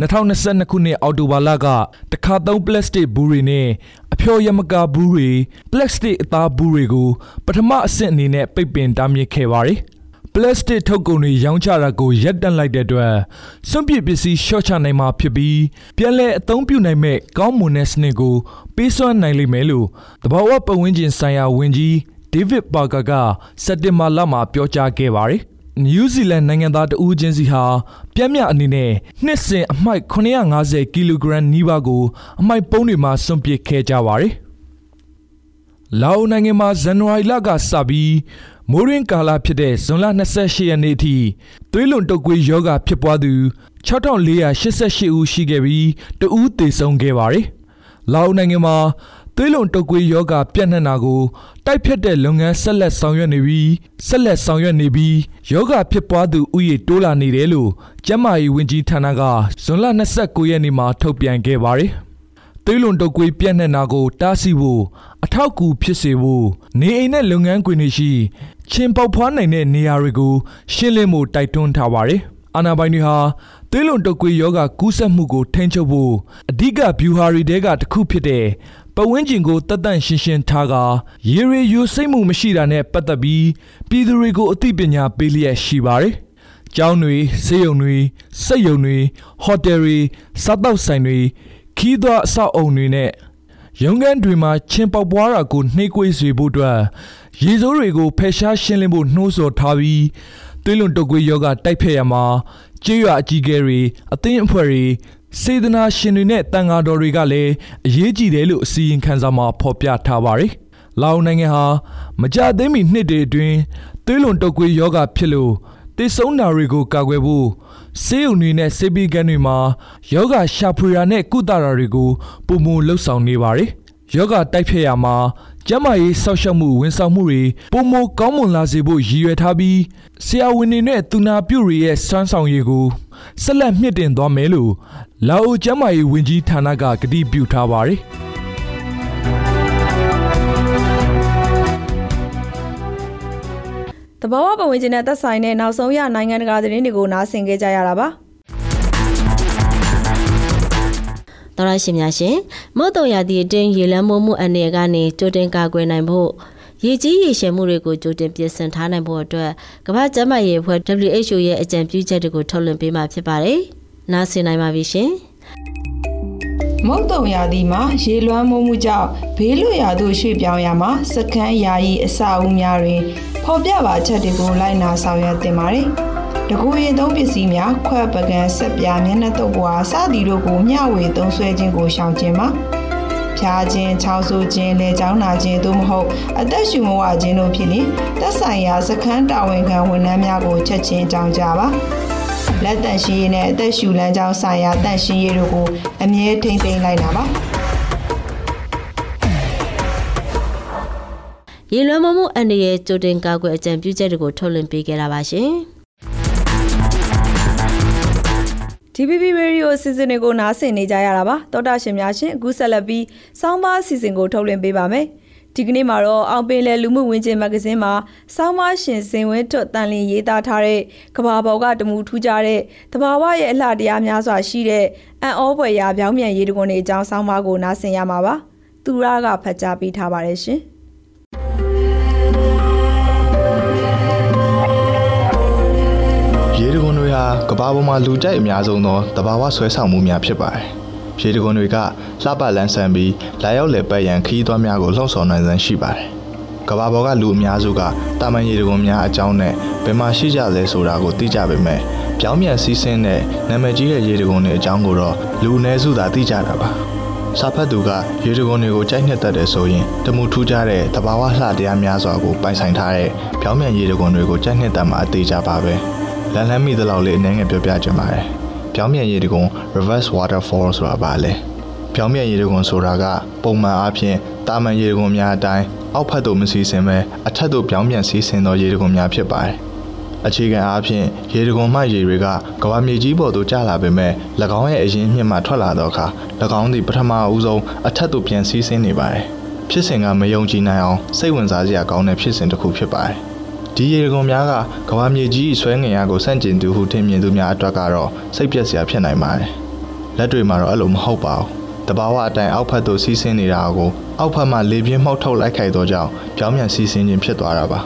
2022ခုနှစ်အောက်တိုဘာလကတခါသုံးပလတ်စတစ်ဘူးတွေနဲ့အဖျော်ယမကာဘူးတွေပလတ်စတစ်အသားဘူးတွေကိုပထမအဆင့်အနေနဲ့ပိတ်ပင်တားမြစ်ခဲ့ပါတယ် ပလတ်စတစ်ထုတ်ကုန်တွေရောင်းချတာကိုရပ်တန့်လိုက်တဲ့အတွက်စွန့်ပစ်ပစ္စည်းရှော့ချနိုင်မှာဖြစ်ပြီးပြန်လည်အသုံးပြုနိုင်မဲ့ကောင်းမွန်တဲ့စနစ်ကိုပေးစွမ်းနိုင်လိမ့်မယ်လို့တဘာဝပတ်ဝန်းကျင်ဆိုင်ရာဝန်ကြီးဒေးဗစ်ပါကာကစက်တင်ဘာလမှာပြောကြားခဲ့ပါတယ်နယူးဇီလန်နိုင်ငံသားတဦးချင်းစီဟာပြက်မြအနေနဲ့နှစ်စဉ်အမှိုက်950ကီလိုဂရမ်နီးပါးကိုအမှိုက်ပုံးတွေမှာစွန့်ပစ်ခဲ့ကြပါတယ်။ လာအိုနိုင်ငံမှာဇန်နဝါရီလကစပြီးမိုးရင်းကာလဖြစ်တဲ့ဇွန်လ28ရက်နေ့အထိသွေးလွန်တုပ်ကွေးယောဂဖြစ်ပွားသူ6488ဦးရှိခဲ့ပြီးတဦးသေဆုံးခဲ့ပါတယ်။လာအိုနိုင်ငံမှာသွေးလွန်တုပ်ကွေးယောဂပြန့်နှံ့တာကိုတိုက်ဖြတ်တဲ့လုပ်ငန်းဆက်လက်ဆောင်ရွက်နေပြီးဆက်လက်ဆောင်ရွက်နေပြီးယောဂဖြစ်ပွားသူဥယျာဉ်တိုးလာနေတယ်လို့ကျန်းမာရေးဝန်ကြီးဌာနကဇွန်လ29ရက်နေ့မှာထုတ်ပြန်ခဲ့ပါတယ်။ သွေးလွန်တုပ်ကွေးပြန့်နှံ့တာကိုတားဆီးဖို့အထောက်အကူဖြစ်စေဖို့နေအိမ်နဲ့လုပ်ငန်းခွင်တွေရှိချင်းပေါက်ဖွားနိုင်တဲ့နေရာတွေကိုရှင်းလင်းဖို့တိုက်တွန်းထားပါတယ်။အာနာပိုင်တွေဟာသွေးလွန်တုပ်ကွေးယောဂကူးစက်မှုကိုထိန်းချုပ်ဖို့အဓိကဗျူဟာတွေတဲကတစ်ခုဖြစ်တဲ့ပဝင်းကျင်ကိုတတ်တန့်ရှင်းရှင်းထားကာရေရီယူစိတ်မှုမရှိတာနဲ့ပတ်သက်ပြီးပြည်သူတွေကိုအသိပညာပေးလျက်ရှိပါတယ်။ကျောင်းတွေ၊ဆေးရုံတွေ၊စက်ရုံတွေ၊ဟိုတယ်တွေ၊စားတောက်ဆိုင်တွေ ခီးသွွားအဆောက်အုံတွေနဲ့ရုံးခန်းတွေမှာချင်းပေါက်ပွားတာကိုနှိမ့်ကွေးစေဖို့အတွက်ရေစိုးတွေကိုဖယ်ရှားရှင်းလင်းဖို့နှိုးဆော်ထားပြီးသွေးလွန်တုပ်ကွေးယောဂတိုက်ဖျက်ရမှာကျေးရွာအကြီးအကဲတွေအသင်းအဖွဲ့တွေစေတနာရှင်တွေနဲ့တန်ဃာတော်တွေကလည်းအရေးကြီးတယ်လို့အစီရင်ခံစာမှာဖော်ပြထားပါတယ်။လာအိုနိုင်ငံဟာမကြသေးမီနှစ်တွေအတွင်းသွေးလွန်တုပ်ကွေးယောဂဖြစ်လို့တေဆုံးတာတွေကိုကာကွယ်ဖို့ ဆေးရုံတွေနဲ့ဆေးပေးကန်းတွေမှာယောဂရှာဖွေတာနဲ့ကုသတာတွေကိုပုံမလှုပ်ဆောင်နေပါတယ်။ယောဂတိုက်ဖျက်ရမှာကျန်းမာရေးစောင့်ရှောက်မှုဝန်ဆောင်မှုတွေပုံမကောင်းမွန်လာစေဖို့ရည်ရွယ်ထားပြီးဆရာဝန်တွေနဲ့သူနာပြုတွေရဲ့စွမ်းဆောင်ရည်ကိုဆက်လက်မြင့်တင်သွားမယ်လို့လာအိုကျန်းမာရေးဝန်ကြီးဌာနကကတိပြုထားပါတယ်။ တဘာဝပတ်ဝန်းကျင်နဲ့သက်ဆိုင်တဲ့နောက်ဆုံးရနိုင်ငံတကာသတင်းတွေကိုနားဆင်ကြကြရတာပါတော်ရရှင်များရှင်မုတ်တုံရသည့်အတွင်းရေလမ်းမိုးမှုအနေကနေကြိုတင်ကာကွယ်နိုင်ဖို့ရေကြီးရေရှည်မှုတွေကိုကြိုတင်ပြင်ဆင်ထားနိုင်ဖို့အတွက်ကမ္ဘာ့ကျန်းမာရေးအဖွဲ့ WHO ရဲ့အကြံပြုချက်တွေကိုထုတ်လွှင့်ပေးမှာဖြစ်ပါတယ်။နားဆင်နိုင်ပါပြီရှင်။ မုတ်တုံရာသီမှာရေလွှမ်းမိုးမှုကြောင့်ဘေးလွတ်ရာသို့ရွှေ့ပြောင်းရမှာစကန်းယာယီအစာအုပ်များတွင်ဖော်ပြပါချက်တွေကိုလိုက်နာဆောင်ရွက်တင်ပါတယ်။တကူရင်သုံးပစ္စည်းများခွက်ပကံဆက်ပြားမျက်နှာတုပ်ပွားစသည်တို့ကိုမျှဝေသုံးစွဲခြင်းကိုရှောင်ကျဉ်ပါ။ဖြားခြင်း၊ချောင်းဆိုးခြင်း၊လေကြောင်းနာခြင်းသို့မဟုတ်အသက်ရှူမဝခြင်းတို့ဖြစ်ရင်သက်ဆိုင်ရာစခန်းတာဝန်ခံဝန်ထမ်းများကိုချက်ချင်းကြောင်းကြပါ လက်တန့်ရှင်းရေးနဲ့အသက်ရှူလမ်းကြောင်းဆိုင်ရာတန့်ရှင်းရေးတို့ကိုအမြဲထိန်းသိမ်းလိုက်တာပါရေလွှမ်းမိုးမှုအန္တရာယ်ကြိုတင်ကာကွယ်အကြံပြုချက်တွေကိုထုတ်လွှင့်ပေးခဲ့တာပါရှင်။ DPP Radio အစီအစဉ်တွေကိုနားဆင်နေကြရတာပါတောတာရှင်များရှင်အခုဆက်လက်ပြီးစောင်းပါအစီအစဉ်ကိုထုတ်လွှင့်ပေးပါမယ် ဒီကနေ့မှာတော့အောင်ပင်လယ်လူမှုဝင်ကျင်မဂ္ဂဇင်းမှာစောင်းမရှင်စင်ဝင်းထွတ်တန်လင်းရေးသားထားတဲ့ကဘာပေါ်ကတမူထူးကြတဲ့တဘာဝရဲ့အလှတရားများစွာရှိတဲ့အံ့ဩဖွယ်ရာပြောင်းပြန်ရေးတကွန်တွေအကြောင်းစောင်းမကိုနားဆင်ရမှာပါသူရကဖတ်ကြားပေးထားပါတယ်ရှင်ရေတကွန်တွေဟာကဘာပေါ်မှာလူကြိုက်အများဆုံးသောတဘာဝဆွဲဆောင်မှုများဖြစ်ပါတယ်။ ရေတကွန်တွေကလှပလန်းဆန်ပြီးလာရောက်လည်ပတ်ရန်ခရီးသွားများကိုလှုံ့ဆော်နိုင်စမ်းရှိပါတယ်။ကဘာပေါ်ကလူအများစုကတာမန်ရေတကွန်များအကြောင်းနဲ့ဘယ်မှာရှိကြလဲဆိုတာကိုသိကြပေမဲ့ပြောင်းပြန်စီးဆင်းတဲ့နာမည်ကြီးတဲ့ရေတကွန်တွေအကြောင်းကိုတော့လူအနည်းစုသာသိကြတာပါ။စာဖတ်သူကရေတကွန်တွေကိုကြိုက်နှစ်သက်တယ်ဆိုရင်တမှုထူးကြတဲ့တဘာဝလှတရားများစွာကိုပိုင်ဆိုင်ထားတဲ့ပြောင်းပြန်ရေတကွန်တွေကိုကြိုက်နှစ်သက်မှာအသေးကြပါပဲ။လန်လန်းမိသလောက်လေးအနှဲငယ်ပြောပြချင်ပါတယ်။ ပြောင်းမြန်ရည်တကွန် reverse waterfall ဆိုတာပါလေ။ပြောင်းမြန်ရည်တကွန်ဆိုတာကပုံမှန်အားဖြင့်တာမန်ရည်တကွန်များအတိုင်းအောက်ဖက်သို့မစီးဆင်းပဲအထက်သို့ပြောင်းပြန်စီးဆင်းသောရည်တကွန်များဖြစ်ပါတယ်။အခြေခံအားဖြင့်ရေတကွန်မှရေတွေကကဘာမြေကြီးပေါ်သို့ကျလာပေမဲ့၎င်းရဲ့အရင်မြင့်မှထွက်လာသောအခါ၎င်းသည်ပထမအဦးဆုံးအထက်သို့ပြန်စီးဆင်းနေပါတယ်။ဖြစ်စဉ်ကမယုံကြည်နိုင်အောင်စိတ်ဝင်စားစရာကောင်းတဲ့ဖြစ်စဉ်တစ်ခုဖြစ်ပါတယ် ဒီရေကုန်များကကဘာမြေကြီးဆွဲငင်ရကိုစန့်ကျင်သူဟုထင်မြင်သူများအတွက်ကတော့စိတ်ပျက်စရာဖြစ်နိုင်ပါတယ်လက်တွေမှာတော့အဲ့လိုမဟုတ်ပါဘူးတဘာဝအတိုင်းအောက်ဖက်သို့စီးဆင်းနေတာကိုအောက်ဖက်မှလေပြင်းမှောက်ထုတ်လိုက်ခိုက်သောကြောင့်ပြောင်းပြန်စီးဆင်းခြင်းဖြစ်သွားတာပါ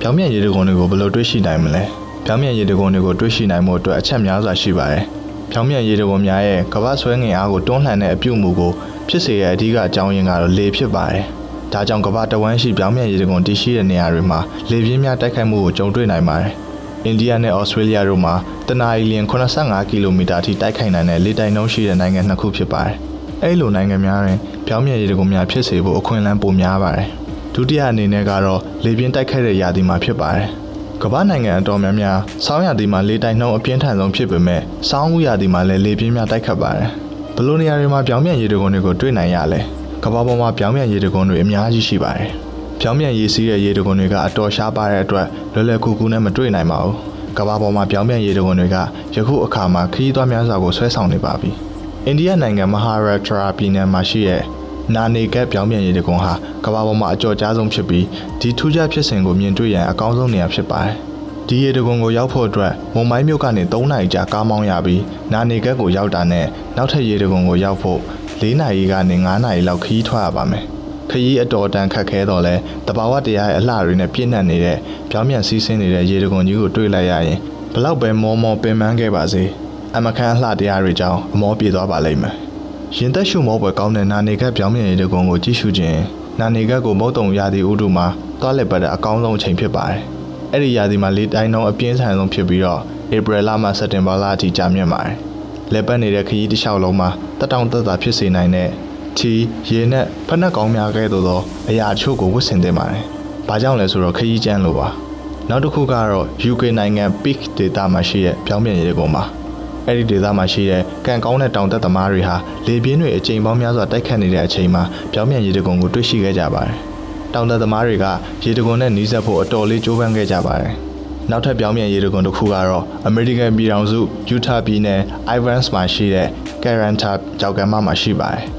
ပြောင်းပြန်ရေတကုံတွေကိုဘယ်လိုတွေးရှိနိုင်မလဲပြောင်းပြန်ရေတကုံတွေကိုတွေးရှိနိုင်မှုအတွက်အချက်များစွာရှိပါတယ်ပြောင်းပြန်ရေတကုံများရဲ့ကပတ်ဆွဲငင်အားကိုတွန်းလှန်တဲ့အပြုတ်မှုကိုဖြစ်စေရဲ့အဓိကအကြောင်းရင်းကတော့လေဖြစ်ပါတယ် ဒါကြောင့်ကဘာတဝမ်းရှိပြောင်းပြန်ရေတကုံတည်ရှိတဲ့နေရာတွေမှာလေပြင်းများတိုက်ခိုက်မှုကိုကြုံတွေ့နိုင်ပါတယ်အိန္ဒိယနဲ့ဩစတြေးလျတို့မှာတနအီလျင်85ကီလိုမီတာထိတိုက်ခိုက်နိုင်တဲ့လေတိုက်နှုန်းရှိတဲ့နိုင်ငံနှစ်ခုဖြစ်ပါတယ်။အဲဒီလိုနိုင်ငံများတွင်ပြောင်းပြန်ရည်တကုံများဖြစ်စေဖို့အခွင့်အလမ်းပိုများပါတယ်။ဒုတိယအနေနဲ့ကတော့လေပြင်းတိုက်ခိုက်တဲ့ရာသီမှာဖြစ်ပါတယ်။ကမ္ဘာနိုင်ငံအတော်များများစောင်းရာသီမှာလေတိုက်နှုန်းအပြင်းထန်ဆုံးဖြစ်ပေမဲ့စောင်းဦးရာသီမှာလည်းလေပြင်းများတိုက်ခတ်ပါတယ်။ဘလိုနေရာတွေမှာပြောင်းပြန်ရည်တကုံတွေကိုတွေ့နိုင်ရလဲ။ ကမ္ဘာပေါ်မှာပြောင်းပြန်ရည်တကုံတွေအများကြီးရှိပါတယ်။ပြောင်းပြန်ရည်စီးတဲ့ရေတကွန်တွေကအတော်ရှားပါတဲ့အတွက်လွယ်လွယ်ကူကူနဲ့မတွေ့နိုင်ပါဘူး။ကမ္ဘာပေါ်မှာပြောင်းပြန်ရေတကွန်တွေကယခုအခါမှာခရီးသွားများစွာကိုဆွဲဆောင်နေပါပြီ။အိန္ဒိယနိုင်ငံမဟာရက်ထရာပြည်နယ်မှာရှိတဲ့နာနေကက်ပြောင်းပြန်ရေတကွန်ဟာကမ္ဘာပေါ်မှာအကျော်ကြားဆုံးဖြစ်ပြီးဒီထူးခြားဖြစ်စဉ်ကိုမြင်တွေ့ရန်အကောင်းဆုံးနေရာဖြစ်ပါတယ်။ဒီရေတကွန်ကိုရောက်ဖို့အတွက်မွန်မိုင်းမြို့ကနေ3နာရီကြာကားမောင်းရပြီးနာနေကက်ကိုရောက်တာနဲ့နောက်ထပ်ရေတကွန်ကိုရောက်ဖို့ ၄နာရီကနေ9နာရီလောက်ခရီးထွက်ရပါမယ်။ခရီးအတော်တန်ခက်ခဲတော့လဲတဘာဝတရားရဲ့အလှတွေနဲ့ပြည့်နှက်နေတဲ့ပြောင်းပြန်စီးဆင်းနေတဲ့ရေတကွန်ကြီးကိုတွေ့လိုက်ရရင်ဘလောက်ပဲမောမောပင်ပန်းခဲ့ပါစေအမခန်းအလှတရားတွေကြောင့်အမောပြေသွားပါလိမ့်မယ်ရင်သက်ရှုမောပွဲကောင်းတဲ့နာနေကက်ပြောင်းပြန်ရေတကွန်ကိုကြည့်ရှုခြင်းနာနေကက်ကိုမုတ်တုံရာသီဥတုမှာတွားလက်ပတ်တဲ့အကောင်းဆုံးအချိန်ဖြစ်ပါတယ်အဲ့ဒီရာသီမှာလေတိုင်းနှုန်းအပြင်းထန်ဆုံးဖြစ်ပြီးတော့ဧပြီလမှစက်တင်ဘာလအထိကြာမြင့်ပါတယ် လက်ပတ်နေတဲ့ခရီးတစ်လျှောက်လုံးမှာတက်တောင့်တက်တာဖြစ်စေနိုင်တဲ့ချီရေနဲ့ဖက်နှက်ကောင်းများကဲ့သို့သောအရာအချို့ကိုဝတ်ဆင်သင့်ပါတယ်။ဘာကြောင့်လဲဆိုတော့ခရီးကျန်းလို့ပါ။နောက်တစ်ခုကတော့ UK နိုင်ငံ Peak ဒေသမှာရှိတဲ့ပြောင်းပြန်ရေကုန်ပါ။အဲ့ဒီဒေသမှာရှိတဲ့ကံကောင်းတဲ့တောင်တက်သမားတွေဟာလေပြင်းတွေအချိန်ပေါင်းများစွာတိုက်ခတ်နေတဲ့အချိန်မှာပြောင်းပြန်ရေတကုံကိုတွေ့ရှိခဲ့ကြပါတယ်။တောင်တက်သမားတွေကရေတကုံနဲ့နီးစပ်ဖို့အတော်လေးကြိုးပမ်းခဲ့ကြပါတယ်။ နောက်ထပ်ပြောင်းပြန်ရေတကွန်တစ်ခုကတော့ American ပြည်ထောင်စု Utah ပြည်နယ် Ivans မှာရှိတဲ့ Caranta ကြောက်ကမ်းမမှာရှိပါတယ်။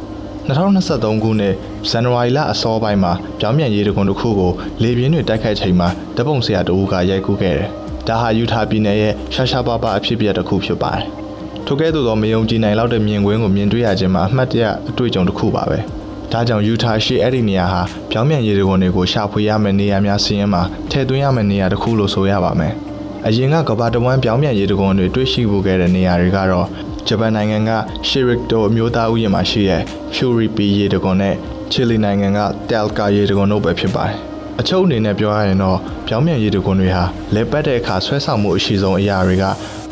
2023ခုနှစ်ဇန်နဝါရီလအစောပိုင်းမှာပြောင်းပြန်ရေးတကွန်တစ်ခုကိုလေပြင်းတွေတိုက်ခိုက်ချိန်မှာတပုံဆရာတဦးကရိုက်ကူးခဲ့တယ်။ဒါဟာယူထာပြည်နယ်ရဲ့ရှာရှာပါပါအဖြစ်အပျက်တစ်ခုဖြစ်ပါတယ်။ထို့ကဲ့သို့သောမယုံကြည်နိုင်လောက်တဲ့မြင်ကွင်းကိုမြင်တွေ့ရခြင်းမှာအမှတ်တရအတွေ့အကြုံတစ်ခုပါပဲ။ ဒါကြောင့်ယူထာရှိအဲ့ဒီနေရာဟာပြောင်းပြန်ရေးတကွန်တွေကိုရှာဖွေရမယ့်နေရာများစီးရင်မှာထည့်သွင်းရမယ့်နေရာတစ်ခုလို့ဆိုရပါမယ်။အရင်ကကဘာတဝမ်းပြောင်းပြန်ရေးတကွန်တွေတွေ့ရှိဖို့ခဲ့တဲ့နေရာတွေကတော့ဂျပန်နိုင်ငံက Shirito အမျိုးသားဥယျာဉ်မှာရှိတဲ့ Fury P ရေတကွန်နဲ့ချီလီနိုင်ငံက Telka ရေတကွန်တို့ပဲဖြစ်ပါတယ်။အချုပ်အနေနဲ့ပြောရရင်တော့ပြောင်းပြန်ရေတကွန်တွေဟာလဲပတ်တဲ့အခါဆွဲဆောင်မှုအရှိဆုံးအရာတွေက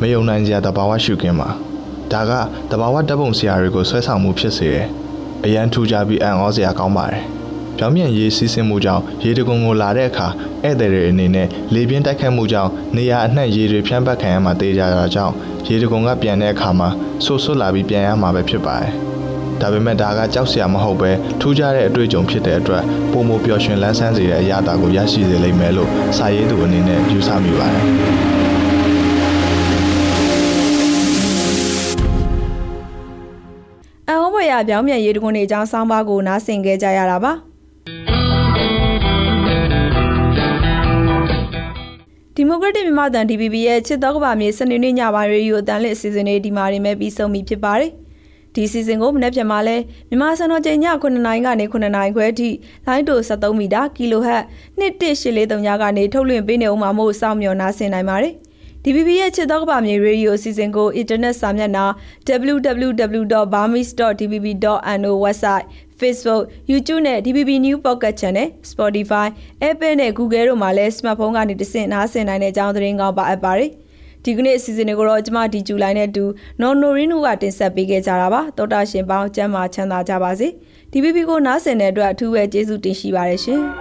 မယုံနိုင်စရာတဘာဝရှုခင်းပါ။ဒါကတဘာဝတပ်ပုံဆရာတွေကိုဆွဲဆောင်မှုဖြစ်စေတယ်။ အရန်ထူကြပြီးအံ့ဩစရာကောင်းပါတယ်။ပြောင်းပြန်ရေးစီးဆင်းမှုကြောင့်ရေတကွန်ကိုလာတဲ့အခါဧည့်သည်တွေအနေနဲ့လေပြင်းတိုက်ခတ်မှုကြောင့်နေရာအနှံ့ရေတွေဖြန့်ပတ်ခံရမှာတေးကြတာကြောင့်ရေတကွန်ကပြန်တဲ့အခါမှာဆိုးဆွလာပြီးပြန်ရမှာပဲဖြစ်ပါတယ်။ဒါပေမဲ့ဒါကကြောက်စရာမဟုတ်ပဲထူးခြားတဲ့အတွေ့အကြုံဖြစ်တဲ့အတွက်ပုံမပျော်ရွှင်လန်းဆန်းစေတဲ့အရာတာကိုရရှိစေလိမ့်မယ်လို့စာရေးသူအနေနဲ့ယူဆမိပါတယ်။ ပြောင်းပြန်ရေတကွန်တွေအကြောင်းဆောင်းပါးကိုနားဆင်ခဲ့ကြရတာပါဒီမိုကရက်တစ်မြန်မာတန် DPP ရဲ့ချစ်တော်ကဘာမြေစနေနေ့ညပိုင်းရေဒီယိုအတန်လစ်အစီအစဉ်လေးဒီမှာနေမဲ့ပြီးဆုံးပြီဖြစ်ပါတယ်။ဒီအစီအစဉ်ကိုမနေ့ပြန်မှာလဲမြန်မာစံတော်ချိန်ည9:00နာရီကနေ9:00နာရီခွဲအထိလိုင်းတို73မီတာကီလိုဟတ်11843ညကနေထုတ်လွှင့်ပေးနေအောင်မှာမို့စောင့်မျှော်နားဆင်နိုင်ပါတယ်။ DPP ရဲ့ချစ်တော်ကဘာမြေရေဒီယိုအစီအစဉ်ကို internet စာမျက်နှာ www.burmese.dpp.no website Facebook, YouTube နဲ့ DPP New Pocket Channel, Spotify, Apple နဲ့ Google တို့မှာလည်း smartphone ကနေတဆင့်နားဆင်နိုင်တဲ့အကြောင်းသတင်းကောင်းပါအပ်ပါတယ်။ဒီကနေ့အစီအစဉ်တွေကိုတော့ကျွန်မဒီဇူလိုင်နဲ့အတူနော်နိုရင်းတို့ကတင်ဆက်ပေးခဲ့ကြတာပါ။တောတာရှင်ပေါင်းကျမ်းမာချမ်းသာကြပါစေ။ DPP ကိုနားဆင်တဲ့အတွက်အထူးပဲကျေးဇူးတင်ရှိပါတယ်ရှင်။